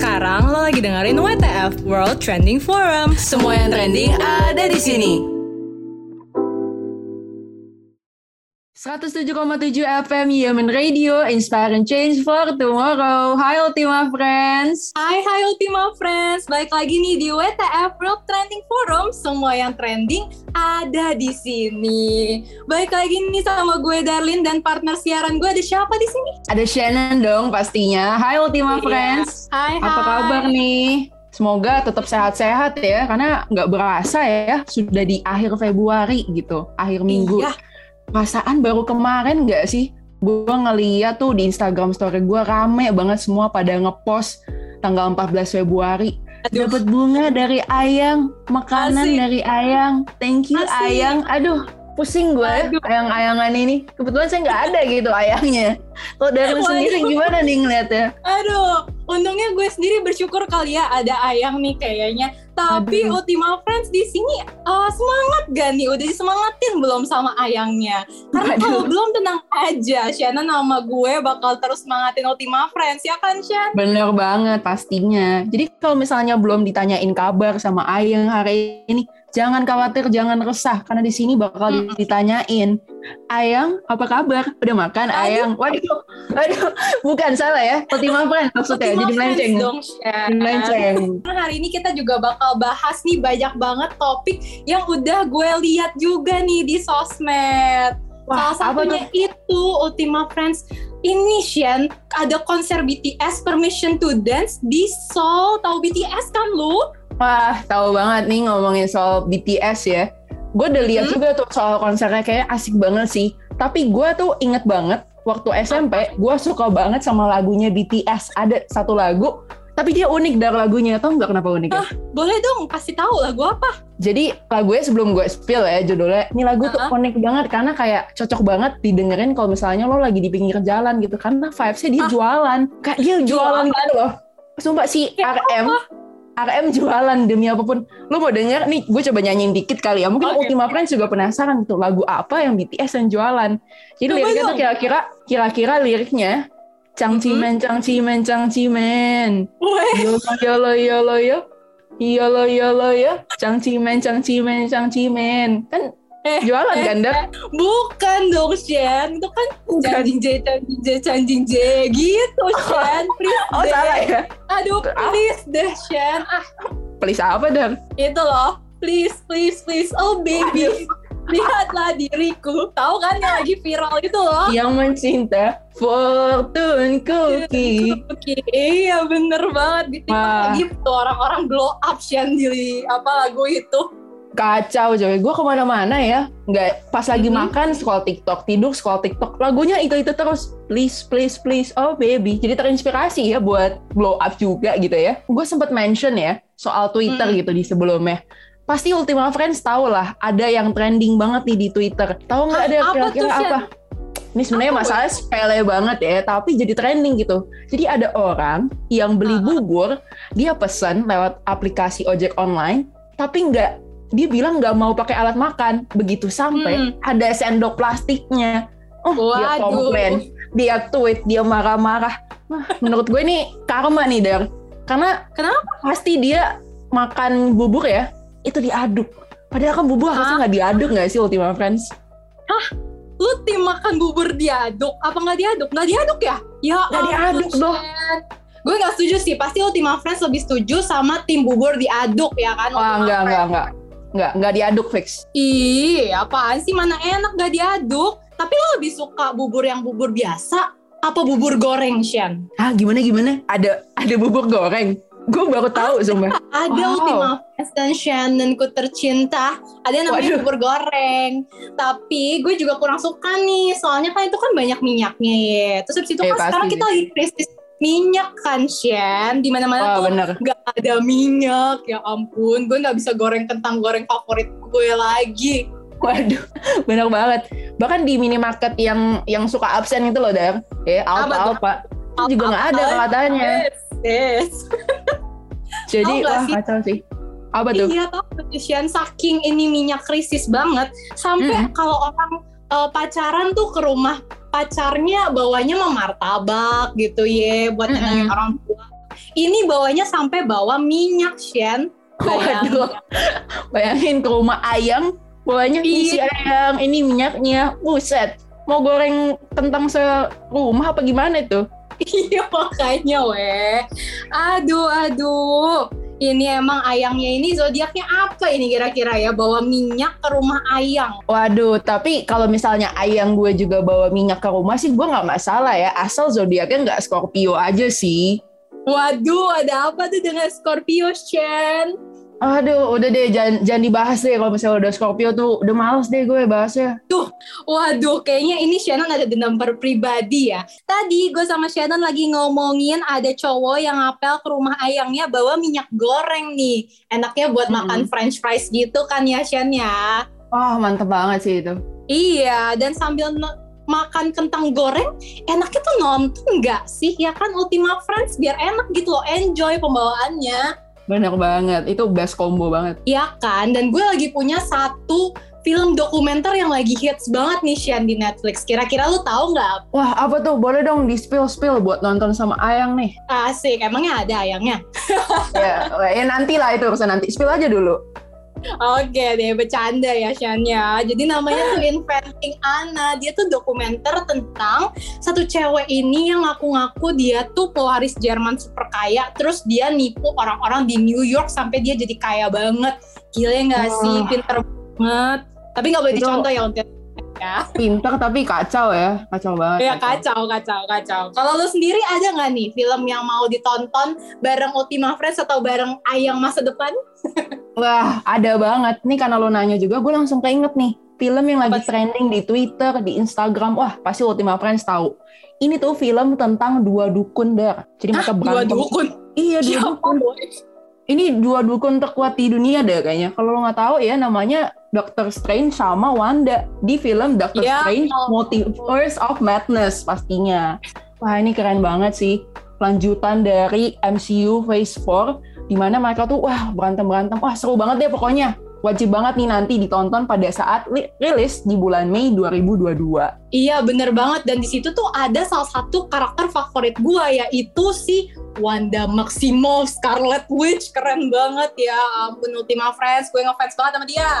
Sekarang lo lagi dengerin WTF World Trending Forum. Semua yang trending ada di sini. 107,7 FM Yemen Radio, Inspiring Change for Tomorrow. Hai Ultima Friends. Hai hai Ultima Friends, balik lagi nih di WTF World Trending Forum. Semua yang trending ada di sini. Balik lagi nih sama gue Darlin dan partner siaran gue ada siapa di sini? Ada Shannon dong pastinya. Hai Ultima Iya. Friends. Hai hai. Apa kabar nih? Semoga tetap sehat-sehat ya, karena nggak berasa ya, sudah di akhir Februari gitu, akhir minggu. Iya. Perasaan baru kemarin nggak sih? Gue ngeliat tuh di Instagram story gue rame banget semua pada ngepost tanggal 14 Februari. Dapat bunga dari Ayang, makanan Asik. dari Ayang. Thank you Asik. Ayang. Aduh, pusing gue ya, ayang-ayangan ini. Kebetulan saya nggak ada gitu ayangnya. Kalau dari lu sendiri gimana nih ngeliatnya? Aduh, untungnya gue sendiri bersyukur kali ya ada ayang nih kayaknya. Tapi Aduh. Ultima Friends di sini eh, semangat gak nih? Udah disemangatin belum sama ayangnya? Karena Aduh. kalau belum tenang aja, Shannon sama gue bakal terus semangatin Ultima Friends ya kan Shan? Bener banget pastinya. Jadi kalau misalnya belum ditanyain kabar sama Ayang hari ini, jangan khawatir, jangan resah karena di sini bakal Mm-mm. ditanyain. Ayang, apa kabar? Udah makan Aduh. Ayang? Waduh, waduh, bukan salah ya. Ultima Friends maksudnya, Ultima jadi melenceng. Friends dong. Jadi melenceng. Nah, hari ini kita juga bakal bahas nih banyak banget topik yang udah gue lihat juga nih di sosmed. Wah, Salah apa satunya itu Ultima Friends ini Shan ada konser BTS Permission to Dance di Seoul. Tahu BTS kan lu? Wah, tahu banget nih ngomongin soal BTS ya. Gue udah lihat Hmm. juga tuh soal konsernya kayak asik banget sih. Tapi gue tuh inget banget waktu SMP, gue suka banget sama lagunya BTS. Ada satu lagu, tapi dia unik dari lagunya. Tau nggak kenapa unik? ya? Boleh dong kasih tahu lagu apa? Jadi lagunya sebelum gue spill ya judulnya, ini lagu tuh Uh-huh. unik banget karena kayak cocok banget didengerin kalau misalnya lo lagi di pinggir jalan gitu. Karena vibes-nya dia Ah. jualan. Kayak dia jualan Jualan. gitu loh. Sumpah si RM, RM jualan demi apa pun. Lo mau denger nih, gue coba nyanyiin dikit kali ya. Mungkin Oke. Ultima Friends juga penasaran gitu lagu apa yang BTS yang jualan. Jadi Coba liriknya tuh kira-kira kira-kira liriknya Cang cimen, cang cimen, cang cimen. Yolo yolo yolo yo. Yolo yolo yo. Cang cimen, cang cimen, cang cimen. Kan Eh, jualan eh, kan, bukan dong Shan. Itu kan canjing J, canjing J, canjing J gitu Shan. Please Oh, deh. salah ya? Aduh, please deh Shan. Ah, Please apa, Dar? itu loh. Please, please, please. Oh baby. Lihatlah diriku. Tahu kan yang lagi viral itu loh. Yang mencinta Fortune Cookie. Oke, iya bener banget di TikTok lagi tuh orang-orang blow up Shan di apa lagu itu. Kacau coy, gue ke mana-mana ya Nggak, pas lagi Mhm. makan scroll TikTok, tidur scroll TikTok Lagunya itu-itu terus Please, please, please, oh baby Jadi terinspirasi ya buat blow up juga gitu ya Gue sempet mention ya soal Twitter Hmm. gitu di sebelumnya Pasti Ultima Friends tahu lah Ada yang trending banget nih di Twitter Tahu nggak ada apa kira-kira Shan? apa? Ini sebenarnya Apa, masalah sepele banget ya, tapi jadi trending gitu. Jadi ada orang yang beli bubur, dia pesan lewat aplikasi ojek online, tapi nggak dia bilang nggak mau pakai alat makan. Begitu sampai Hmm. ada sendok plastiknya. Oh, dia Waduh. komplain, dia tweet, dia marah-marah. Menurut gue ini karma nih, Dar. Karena Kenapa? pasti dia makan bubur ya, itu diaduk. Padahal kan bubur Hah? harusnya nggak diaduk nggak sih Ultima Friends? Lu tim makan bubur diaduk? Apa nggak diaduk? Nggak diaduk ya? Ya Nggak diaduk. Shan. Gue nggak setuju sih. Pasti Ultima Friends lebih setuju sama tim bubur diaduk ya kan? Wah, Ultima enggak, Friends. Enggak, enggak. Enggak, enggak diaduk fix. Ih, apaan sih? Mana enak gak diaduk? Tapi lo lebih suka bubur yang bubur biasa apa bubur goreng, Shan? Ah, gimana gimana? Ada ada bubur goreng. Gue baru tahu sumpah. Ada Wow. Ultima Friends dan Shannonku tercinta. Ada yang namanya Waduh. bubur goreng. Tapi gue juga kurang suka nih. Soalnya kan itu kan banyak minyaknya ya. Terus habis itu Eh, kan sekarang kita lagi krisis minyak kan, Shan. Di mana-mana Wah, tuh bener. nggak ada minyak. Ya ampun, gue nggak bisa goreng kentang goreng favorit gue lagi. Waduh, bener banget. Bahkan di minimarket yang yang suka absen itu loh, Dar. Ya, Apa Alfa tuh? Alfa. Itu juga nggak ada katanya. Yes, yes. Jadi wah sih? kacau sih. Apa tuh? Iya tau Shan, saking ini minyak krisis banget sampai Mm. kalau orang eh, pacaran tuh ke rumah pacarnya bawanya mah martabak gitu ya buat nyenengin orang tua. Ini bawanya sampai bawa minyak, Shen. Bayangin. Waduh. Bayangin ke rumah ayam, bawanya isi Iya. ayam, ini minyaknya, buset. Mau goreng kentang serumah apa gimana itu? Iya makanya weh. Aduh, aduh. Ini emang ayangnya ini zodiaknya apa ini kira-kira ya? Bawa minyak ke rumah ayang. Waduh, tapi kalau misalnya ayang gue juga bawa minyak ke rumah sih gue nggak masalah ya. Asal zodiaknya nggak Scorpio aja sih. Waduh, ada apa tuh dengan Scorpio, Shen? Aduh, udah deh jangan, jangan dibahas deh kalau misalnya udah Scorpio tuh udah males deh gue bahasnya. Waduh, kayaknya ini Shannon ada dendam pribadi ya. Tadi gue sama Shannon lagi ngomongin ada cowok yang ngapel ke rumah ayangnya bawa minyak goreng nih. Enaknya buat Mm-mm. makan french fries gitu kan ya, Shen ya? Wah, mantep banget sih itu. Iya, dan sambil makan kentang goreng, enaknya tuh nonton nggak sih? Ya kan Ultima Friends biar enak gitu loh, enjoy pembawaannya. Bener banget, itu best combo banget. Iya kan? Dan gue lagi punya satu film dokumenter yang lagi hits banget nih Shan di Netflix. Kira-kira lu tahu nggak? Wah, apa tuh? Boleh dong di spill-spill buat nonton sama Ayang nih. Asik, emangnya ada ayangnya? ya, ya nanti lah itu urusan nanti. Spill aja dulu. Oke deh, bercanda ya Shan ya. Jadi namanya tuh Inventing Anna. Dia tuh dokumenter tentang satu cewek ini yang ngaku-ngaku dia tuh pewaris Jerman super kaya. Terus dia nipu orang-orang di New York sampai dia jadi kaya banget. Gila nggak sih? Pinter banget. Tapi nggak boleh Itu- dicontoh ya untuk ya. Pinter tapi kacau ya. Kacau banget. Ya kacau, kacau, kacau. Kalau lu sendiri ada nggak nih film yang mau ditonton bareng Ultima Friends atau bareng Ayang masa depan? Wah, ada banget. Nih karena lo nanya juga, gue langsung keinget nih. Film yang lagi Apa trending di Twitter, di Instagram. Wah, pasti Ultima Friends tahu. Ini tuh film tentang dua dukun der. Jadi mereka Dua berantem. dukun. Iya, dua Siapa dukun. boy? Ini dua dukun terkuat di dunia deh kayaknya. Kalau lo nggak tahu ya, namanya Doctor Strange sama Wanda di film Doctor Ya Strange. Multiverse of Madness pastinya. Wah, ini keren banget sih. Lanjutan dari MCU Phase 4 di mana mereka tuh wah berantem-berantem. Wah, seru banget deh pokoknya. Wajib banget nih nanti ditonton pada saat li- rilis di bulan Mei 2022. Iya bener banget dan di situ tuh ada salah satu karakter favorit gua yaitu si Wanda Maximoff Scarlet Witch keren banget ya ampun Ultima Friends gue ngefans banget sama dia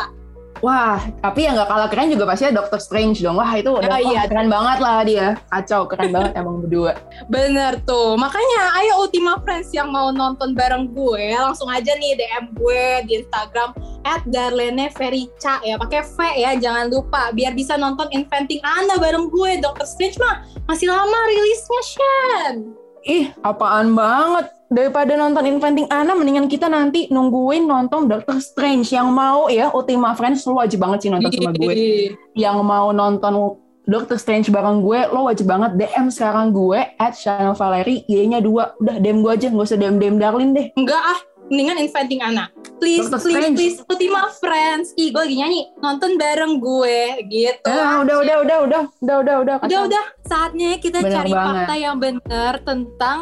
Wah, tapi yang nggak kalah keren juga pasti Doctor Strange dong. Wah, itu udah Ah, wah, iya. keren banget lah dia. Kacau, keren banget emang berdua. bener tuh makanya ayo Ultima Friends yang mau nonton bareng gue langsung aja nih DM gue di Instagram at Darlene Verica ya pakai V ya jangan lupa biar bisa nonton Inventing Anna bareng gue Doctor Strange mah masih lama rilisnya Shen Ih, apaan banget. Daripada nonton Inventing Anna, mendingan kita nanti nungguin nonton Doctor Strange. Yang mau ya, Ultima Friends, lo wajib banget sih nonton sama gue. Yang mau nonton Doctor Strange bareng gue, lo wajib banget DM sekarang gue at Channel Valerie, Y-nya dua. Udah, DM gue aja, nggak usah DM-DM Darlin deh. Enggak ah, mendingan Inventing Anna. Please, Doctor please, Strange. please, Ultima Friends. Ih, gue lagi nyanyi. Nonton bareng gue, gitu. Ah, udah, udah, udah, udah, udah, udah, udah. Udah, kacau. udah. Saatnya kita Bener cari banget. fakta yang benar tentang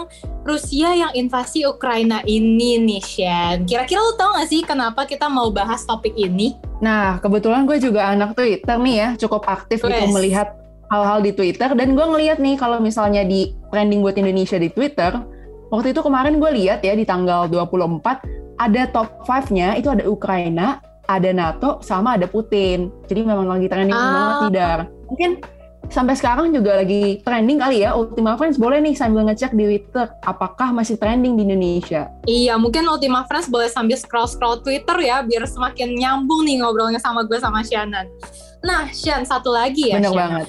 Rusia yang invasi Ukraina ini nih, Shen. Kira-kira lu tau gak sih kenapa kita mau bahas topik ini? Nah, kebetulan gue juga anak Twitter nih ya, cukup aktif gitu Wes. melihat hal-hal di Twitter. Dan gue ngeliat nih kalau misalnya di trending buat Indonesia di Twitter, waktu itu kemarin gue lihat ya di tanggal 24, ada top 5-nya, itu ada Ukraina, ada NATO, sama ada Putin. Jadi memang lagi trending Ah. banget nih, Dar. Mungkin sampai sekarang juga lagi trending kali ya, Ultima Friends boleh nih sambil ngecek di Twitter, apakah masih trending di Indonesia. Iya, mungkin Ultima Friends boleh sambil scroll-scroll Twitter ya, biar semakin nyambung nih ngobrolnya sama gue sama Shannon. Nah, Shan, satu lagi ya, Bener Shan. banget.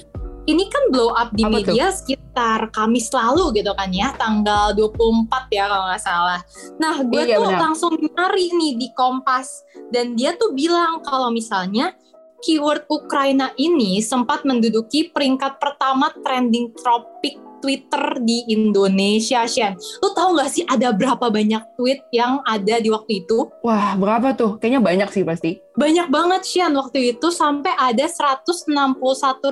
Ini kan blow up di Apa tuh? media sekitar Kamis lalu gitu kan ya, tanggal 24 ya kalau nggak salah. Nah, gue Iya, tuh benar. langsung nyari nih di Kompas dan dia tuh bilang kalau misalnya keyword Ukraina ini sempat menduduki peringkat pertama trending topik Twitter di Indonesia, Shen. Lu tahu nggak sih ada berapa banyak tweet yang ada di waktu itu? Wah, berapa tuh? Kayaknya banyak sih pasti. Banyak banget Shan waktu itu sampai ada 161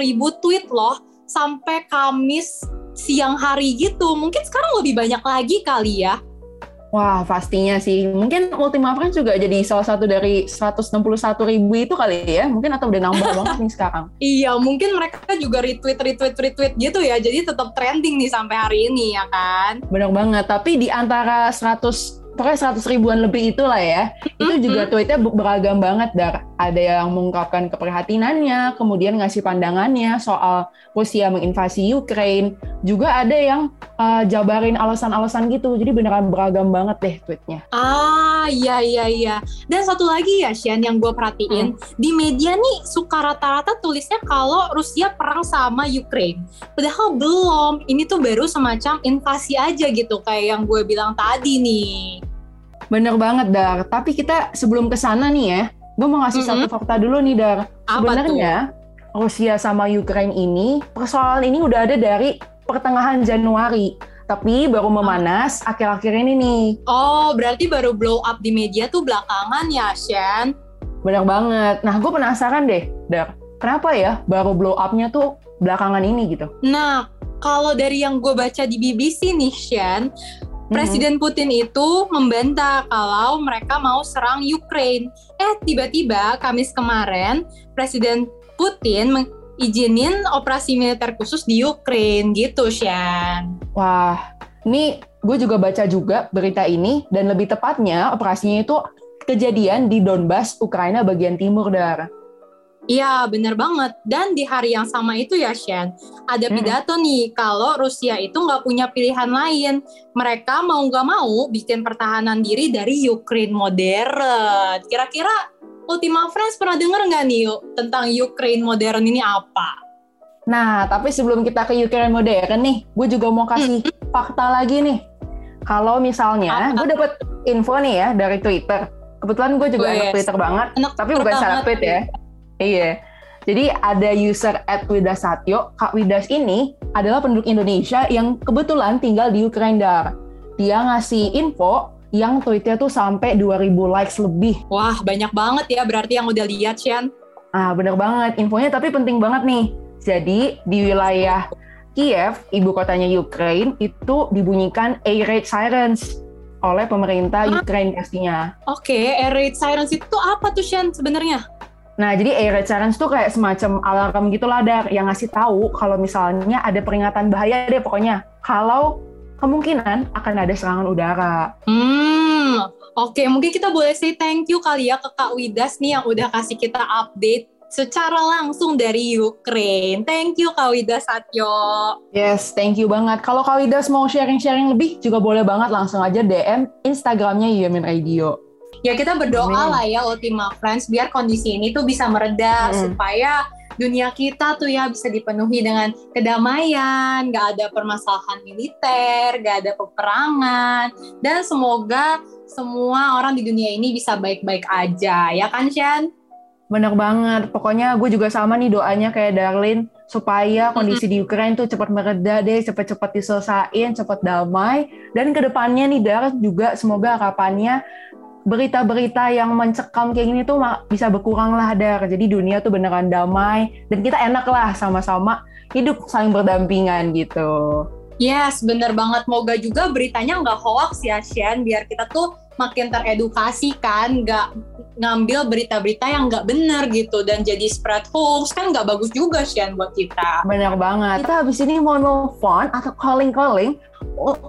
ribu tweet loh sampai Kamis siang hari gitu. Mungkin sekarang lebih banyak lagi kali ya. Wah, pastinya sih. Mungkin Ultima Friends juga jadi salah satu dari 161 ribu itu kali ya. Mungkin atau udah nambah banget nih sekarang. Iya, mungkin mereka juga retweet, retweet, retweet gitu ya. Jadi tetap trending nih sampai hari ini ya kan. Bener banget. Tapi di antara 100 pokoknya 100 ribuan lebih itulah ya. Itu juga tweetnya beragam banget dar. Ada yang mengungkapkan keprihatinannya, kemudian ngasih pandangannya soal Rusia menginvasi Ukraine. Juga ada yang uh, jabarin alasan-alasan gitu. Jadi beneran beragam banget deh tweetnya. Ah, iya iya iya. Dan satu lagi ya Shan yang gue perhatiin hmm. di media nih suka rata-rata tulisnya kalau Rusia perang sama Ukraine. Padahal belum. Ini tuh baru semacam invasi aja gitu kayak yang gue bilang tadi nih. Bener banget Dar. Tapi kita sebelum ke sana nih ya, gue mau ngasih mm -hmm. satu fakta dulu nih Dar. Sebenarnya Rusia sama Ukraine ini persoalan ini udah ada dari pertengahan Januari. Tapi baru memanas akhir-akhir ini nih. Oh, berarti baru blow up di media tuh belakangan ya, Shen? Bener banget. Nah, gue penasaran deh, Dar. Kenapa ya baru blow up-nya tuh belakangan ini gitu? Nah, kalau dari yang gue baca di BBC nih, Shen, Presiden Putin itu membantah kalau mereka mau serang Ukraine. Eh, tiba-tiba Kamis kemarin Presiden Putin mengizinin operasi militer khusus di Ukraine gitu, Shan. Wah, ini gue juga baca juga berita ini dan lebih tepatnya operasinya itu kejadian di Donbas, Ukraina bagian timur, Dar. Iya, bener banget. Dan di hari yang sama itu ya, Shen, ada pidato hmm. nih kalau Rusia itu nggak punya pilihan lain. Mereka mau nggak mau bikin pertahanan diri dari Ukraine modern. Kira-kira Ultima Friends pernah denger nggak nih yuk, tentang Ukraine modern ini apa? Nah, tapi sebelum kita ke Ukraine modern nih, gue juga mau kasih hmm. fakta lagi nih. Kalau misalnya, gue dapet info nih ya dari Twitter. Kebetulan gue juga oh, anak Twitter banget, anak tapi bukan salah tweet ya. Iya. Jadi ada user at Widas Satyo, Kak Widas ini adalah penduduk Indonesia yang kebetulan tinggal di Ukraina. Dia ngasih info yang tweetnya tuh sampai 2000 likes lebih. Wah, banyak banget ya berarti yang udah lihat, Sian. Ah, bener banget. Infonya tapi penting banget nih. Jadi, di wilayah Kiev, ibu kotanya Ukraine, itu dibunyikan air raid sirens oleh pemerintah Ukraine pastinya. Oke, okay, air raid sirens itu apa tuh, Sian, sebenarnya? Nah, jadi air raid sirens tuh kayak semacam alarm gitu lah, Dar, yang ngasih tahu kalau misalnya ada peringatan bahaya deh pokoknya. Kalau kemungkinan akan ada serangan udara. Hmm, oke. Okay. Mungkin kita boleh say thank you kali ya ke Kak Widas nih yang udah kasih kita update secara langsung dari Ukraine. Thank you Kak Widas Satyo. Yes, thank you banget. Kalau Kak Widas mau sharing-sharing lebih juga boleh banget langsung aja DM Instagramnya Yemin Radio ya kita berdoa Amin. lah ya Ultima Friends biar kondisi ini tuh bisa mereda hmm. supaya dunia kita tuh ya bisa dipenuhi dengan kedamaian, gak ada permasalahan militer, gak ada peperangan, dan semoga semua orang di dunia ini bisa baik-baik aja, ya kan Shan? Bener banget, pokoknya gue juga sama nih doanya kayak Darlin, supaya kondisi di Ukraina tuh cepat mereda deh, cepat-cepat diselesain, cepat damai, dan ke depannya nih Dar juga semoga harapannya berita-berita yang mencekam kayak gini tuh bisa berkurang lah dar. Jadi dunia tuh beneran damai dan kita enak lah sama-sama hidup saling berdampingan gitu. Yes, bener banget. Moga juga beritanya nggak hoax ya, Shen. Biar kita tuh makin teredukasi kan, nggak ngambil berita-berita yang nggak bener gitu dan jadi spread hoax kan nggak bagus juga Shen buat kita. Bener banget. Kita habis ini mau nelfon atau calling-calling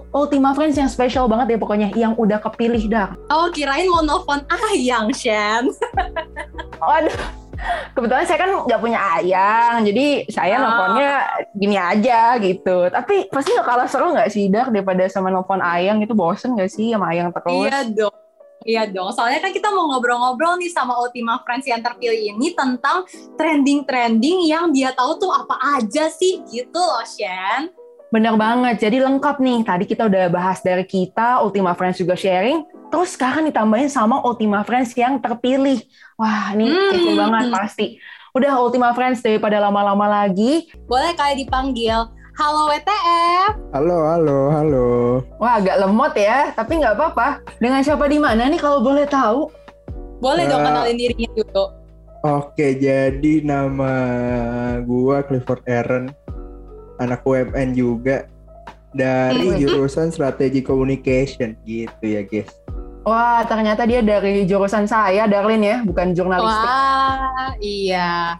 Ultima Friends yang spesial banget ya pokoknya yang udah kepilih dah. Oh kirain mau nelfon Ayang Shen. Waduh. Kebetulan saya kan nggak punya ayang, jadi saya oh. nelfonnya gini aja gitu. Tapi pasti nggak kalah seru nggak sih, Dar, daripada sama nelfon ayang itu bosen nggak sih sama ayang terus? Iya dong Iya dong, soalnya kan kita mau ngobrol-ngobrol nih sama Ultima Friends yang terpilih ini tentang trending-trending yang dia tahu tuh apa aja sih gitu loh, Shen. Bener banget, jadi lengkap nih. Tadi kita udah bahas dari kita, Ultima Friends juga sharing. Terus sekarang ditambahin sama Ultima Friends yang terpilih. Wah, ini hmm. kece banget pasti. Udah Ultima Friends daripada lama-lama lagi. Boleh kayak dipanggil Halo WTF. Halo, halo, halo. Wah, agak lemot ya, tapi nggak apa-apa. Dengan siapa di mana nih kalau boleh tahu? Boleh uh, dong kenalin dirinya dulu. Oke, jadi nama gua Clifford Aaron, anak UMN juga. dari Hmm. jurusan strategi communication gitu ya guys. Wah, ternyata dia dari jurusan saya, Darlin ya, bukan jurnalistik. Wah, iya.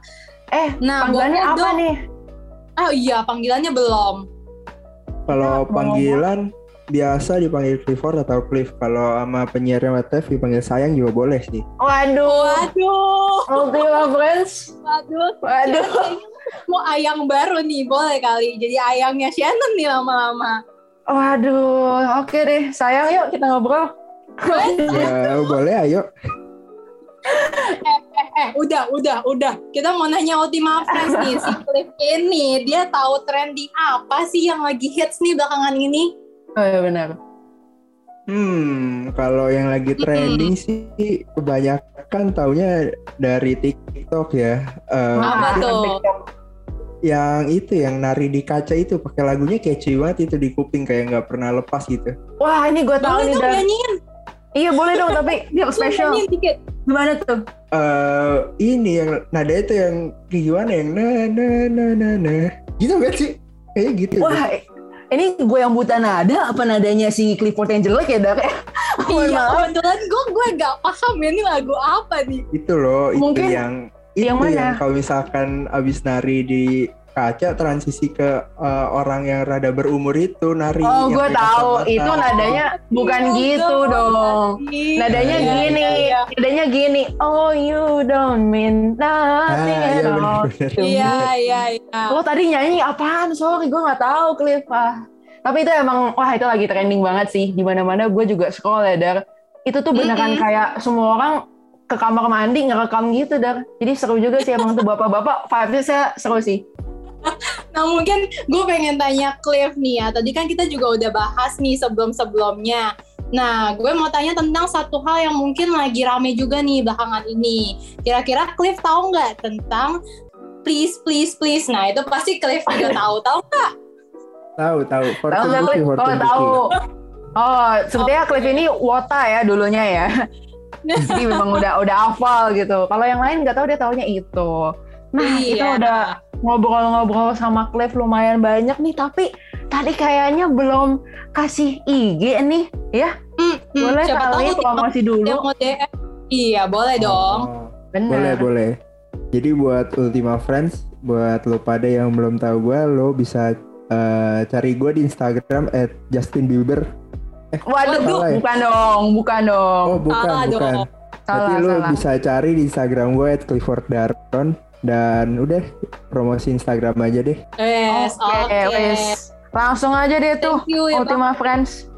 Eh, Nah, panggilannya apa dong. nih? Oh iya, panggilannya belum. Kalau Kenapa? panggilan biasa dipanggil Clifford atau Cliff. Kalau sama penyiar WTF dipanggil sayang juga boleh sih. Waduh, Waduh, Ultima Friends. waduh. Waduh. Kayaknya Mau ayang baru nih, boleh kali. Jadi ayangnya Shannon nih lama-lama. Waduh, oke deh. Sayang yuk kita ngobrol. Ya boleh ayo. Eh, eh, udah, udah, udah. Kita mau nanya Ultima Friends nih. Si Cliff ini, dia tahu trending apa sih yang lagi hits nih belakangan ini? Oh iya benar. Hmm, kalau yang lagi trending sih kebanyakan taunya dari TikTok ya. Eh, Apa tuh? Yang itu yang nari di kaca itu pakai lagunya catchy banget itu di kuping kayak nggak pernah lepas gitu. Wah, ini gue tahu nih, dong Dar. nyanyiin. Iya boleh dong, tapi yang spesial. Gimana tuh? eh ini yang nada itu yang kayak gimana yang na na na na na gitu gak sih? Kayaknya gitu. deh. Wah, ini gue yang buta nada apa nadanya si Clifford yang jelek ya? Mohon Iya, kebetulan gue gue gak paham ya ini lagu apa nih. itu loh Mungkin itu yang yang yang, mana? kalau misalkan abis nari di kaca transisi ke eh, orang yang rada berumur itu nari Oh, yang gue tahu. Itu nadanya bukan Iya, gitu dong. dong. Nadanya Iya, gini, iya, iya. nadanya gini. Oh, you don't mean ah nothing iya at all. Iya, iya, iya. Lo tadi nyanyi apaan? Sorry, gue nggak tahu, Cliff. Ah. Tapi itu emang, wah itu lagi trending banget sih. Di mana-mana gue juga scroll ya, Dar. Itu tuh beneran Mm-mm. kayak semua orang ke kamar mandi ngerekam gitu, Dar. Jadi seru juga sih emang tuh bapak-bapak. Vibes-nya saya seru sih. Nah mungkin gue pengen tanya Cliff nih ya. Tadi kan kita juga udah bahas nih sebelum-sebelumnya. Nah, gue mau tanya tentang satu hal yang mungkin lagi rame juga nih belakangan ini. Kira-kira Cliff tahu nggak tentang please, please, please? Nah, itu pasti Cliff juga tahu. Tahu nggak? tahu tahu Tahu? Cookie, Oh, tahu. Oh, sepertinya Cliff ini wota ya dulunya ya. Jadi memang udah udah hafal gitu. Kalau yang lain nggak tahu dia taunya itu. Nah, kita Iya. udah ngobrol-ngobrol sama Cliff lumayan banyak nih, tapi tadi kayaknya belum kasih IG nih, ya? Hmm, hmm, Boleh siapa kali tahu promosi dulu. Iya, boleh dong. Oh, Bener. boleh boleh jadi buat Ultima Friends buat lo pada yang belum tahu gue lo bisa eh, cari gue di Instagram at Justin Bieber Waduh, Salah ya? bukan dong, bukan dong. oh bukan Salah bukan dong. Tapi Salah, lo salah. bisa cari di Instagram gue at Clifford Daron dan udah promosi Instagram aja deh. Yes, oke. wes. Langsung aja deh tuh, you ya, Bang. Ultima Friends.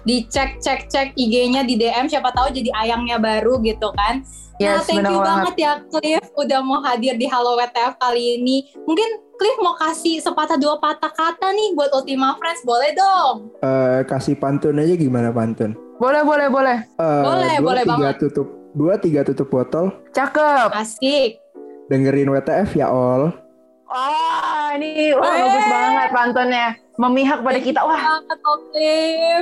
Dicek, cek, cek IG-nya di DM. Siapa tahu jadi ayangnya baru gitu kan. nah, Yes, thank you banget. banget ya Cliff udah mau hadir di Halo WTF kali ini. Mungkin Cliff mau kasih sepatah dua patah kata nih buat Ultima Friends, boleh dong? Eh, kasih pantun aja gimana pantun? Boleh, boleh, boleh. Eh, Boleh, dua, boleh tiga banget. tutup dua tiga tutup botol Cakep. Asik. dengerin WTF ya all. Oh, ini wah Eh. bagus banget pantunnya. Memihak pada kita. Wah,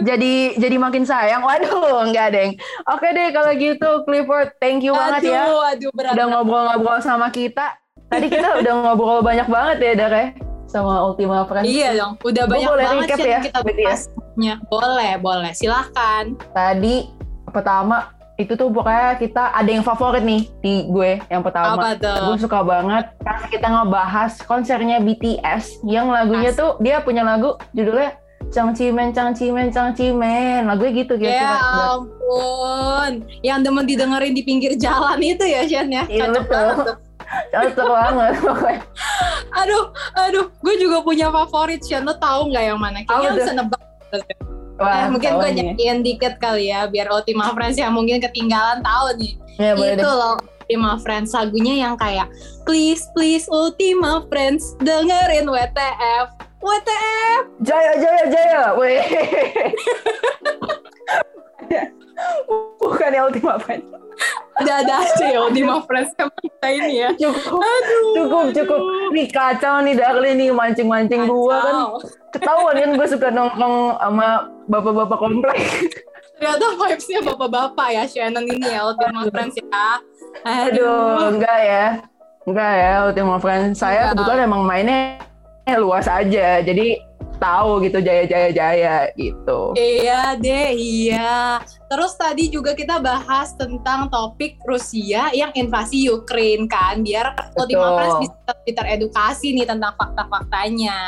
jadi jadi makin sayang. Waduh, enggak deng. Oke deh kalau gitu Clifford, thank you banget ya. Aduh, aduh berat. Udah ngobrol-ngobrol sama kita. Tadi kita udah ngobrol banyak banget ya, Dar ya, sama Ultima Friends. Iya dong, udah Gua banyak boleh banget recap sih ya, kita ya? bahasnya. Boleh, boleh. Silahkan. Tadi pertama itu tuh pokoknya kita ada yang favorit nih di gue yang pertama. Apa tuh? Gue suka banget karena kita ngebahas konsernya BTS yang lagunya Asik. tuh dia punya lagu judulnya Chang Cimen Chang Cimen Chang Cimen lagunya gitu gitu. Ya ampun. Yang demen didengerin di pinggir jalan itu ya, Shan ya. Iya, Cocok betul. banget tuh. Cocok banget pokoknya. Aduh, aduh. Gue juga punya favorit, Shan. Lo tahu nggak yang mana? Kayaknya tuh? bisa nebak. Wah, eh, mungkin gue nyanyiin dikit kali ya, biar Ultima Friends yang mungkin ketinggalan tahu nih. Ya, itu deh. loh Ultima Friends lagunya yang kayak please please Ultima Friends dengerin WTF WTF Jaya Jaya Jaya. Weh. Bukan ya Ultima Friends. udah ada aja ya Ultima Friends sama kita ini ya Cukup. aduh Cukup, cukup. Nih kacau nih Darli nih mancing-mancing gua kan. Ketahuan kan gue suka nongkrong sama bapak-bapak komplek. ternyata vibesnya bapak-bapak ya Shannon ini ya Ultima Friends ya Aduh, enggak ya. Enggak ya Ultima Friends. Saya kebetulan emang mainnya luas aja. Jadi tahu gitu jaya-jaya jaya gitu. Iya deh, iya. Terus tadi juga kita bahas tentang topik Rusia yang invasi Ukraine kan, biar Ultima Friends bisa lebih teredukasi nih tentang fakta-faktanya.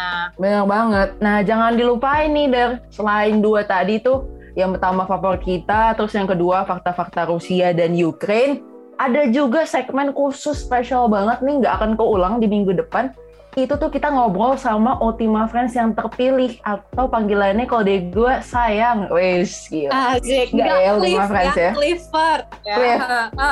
Benar banget. Nah, jangan dilupain nih, Der. Selain dua tadi tuh, yang pertama favorit kita, terus yang kedua fakta-fakta Rusia dan Ukraine, ada juga segmen khusus spesial banget nih, nggak akan keulang di minggu depan, itu tuh kita ngobrol sama Ultima Friends yang terpilih atau panggilannya kalau di gue sayang wes gitu. Asik, nggak ya Ultima Friends ya. Clifford. Ya, Cliff.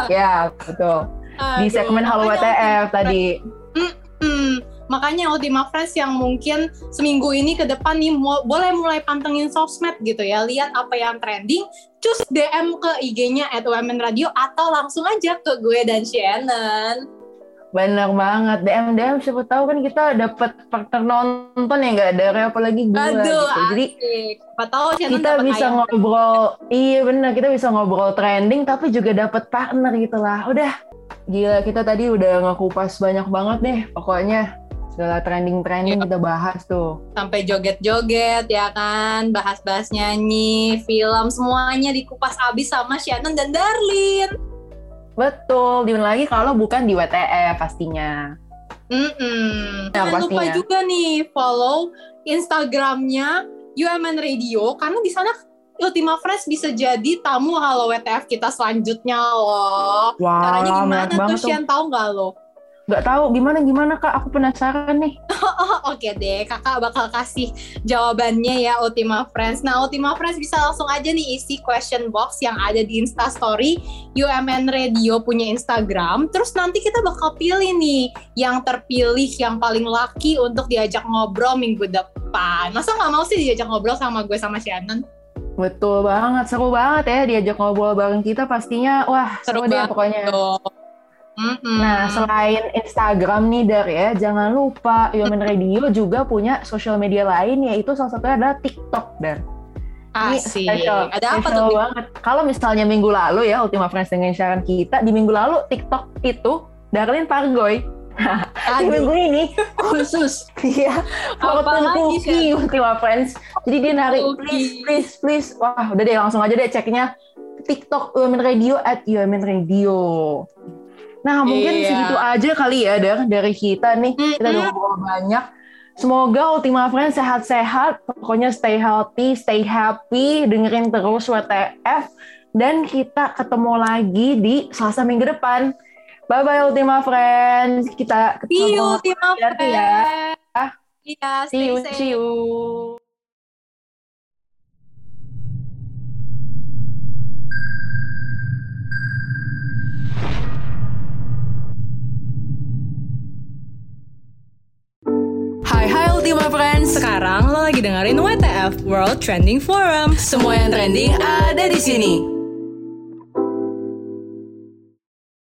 ya betul. Di segmen Halo WTF tadi. Mm -mm. Makanya Ultima Friends yang mungkin seminggu ini ke depan nih boleh mulai pantengin sosmed gitu ya, lihat apa yang trending, cus DM ke IG-nya at Radio atau langsung aja ke gue dan Shannon. Bener banget, DM DM siapa tahu kan kita dapat partner nonton ya nggak ada apalagi gue Aduh, gitu. Jadi siapa tahu kita bisa ayam. ngobrol, iya bener kita bisa ngobrol trending tapi juga dapat partner gitu lah. Udah gila kita tadi udah ngekupas banyak banget nih pokoknya segala trending-trending kita bahas tuh. Sampai joget-joget ya kan, bahas-bahas nyanyi, film, semuanya dikupas abis sama Shannon dan Darlin. Betul, di mana lagi kalau bukan di WTF pastinya. Mm -mm. Ya, Jangan lupa juga nih follow Instagramnya UMN Radio karena di sana Ultima Fresh bisa jadi tamu Halo WTF kita selanjutnya loh. Wow, Caranya gimana tuh, Sian tahu nggak lo? Nggak tahu gimana gimana kak? Aku penasaran nih. Oh, oke deh kakak bakal kasih jawabannya ya Ultima Friends. Nah Ultima Friends bisa langsung aja nih isi question box yang ada di Insta Story. UMN Radio punya Instagram. Terus nanti kita bakal pilih nih yang terpilih yang paling laki untuk diajak ngobrol minggu depan. Masa nggak mau sih diajak ngobrol sama gue sama Shannon? Betul banget, seru banget ya diajak ngobrol bareng kita pastinya. Wah, seru, seru deh pokoknya. Mm-hmm. Nah, selain Instagram nih Dar ya, jangan lupa Yomen Radio juga punya sosial media lain yaitu salah satunya adalah TikTok Dar. Asik. Special, Ada apa tuh? banget. Kalau misalnya minggu lalu ya Ultima Friends dengan syarat kita di minggu lalu TikTok itu Darlin Pargoy. di minggu ini khusus dia fortune cookie Ultima Friends. Jadi dia narik please please please. Wah udah deh langsung aja deh ceknya TikTok UMN Radio at UMN Radio. Nah mungkin iya. segitu aja kali ya dari, dari kita nih. Mm-hmm. Kita udah ngobrol banyak. Semoga Ultima Friends sehat-sehat. Pokoknya stay healthy, stay happy. Dengerin terus WTF. Dan kita ketemu lagi di Selasa minggu depan. Bye-bye Ultima Friends. Kita ketemu see you, Ultima ya. Friends. Ya. Iya, see you, see you. Ultima Friends. Sekarang lo lagi dengerin WTF World Trending Forum. Semua yang trending ada di sini.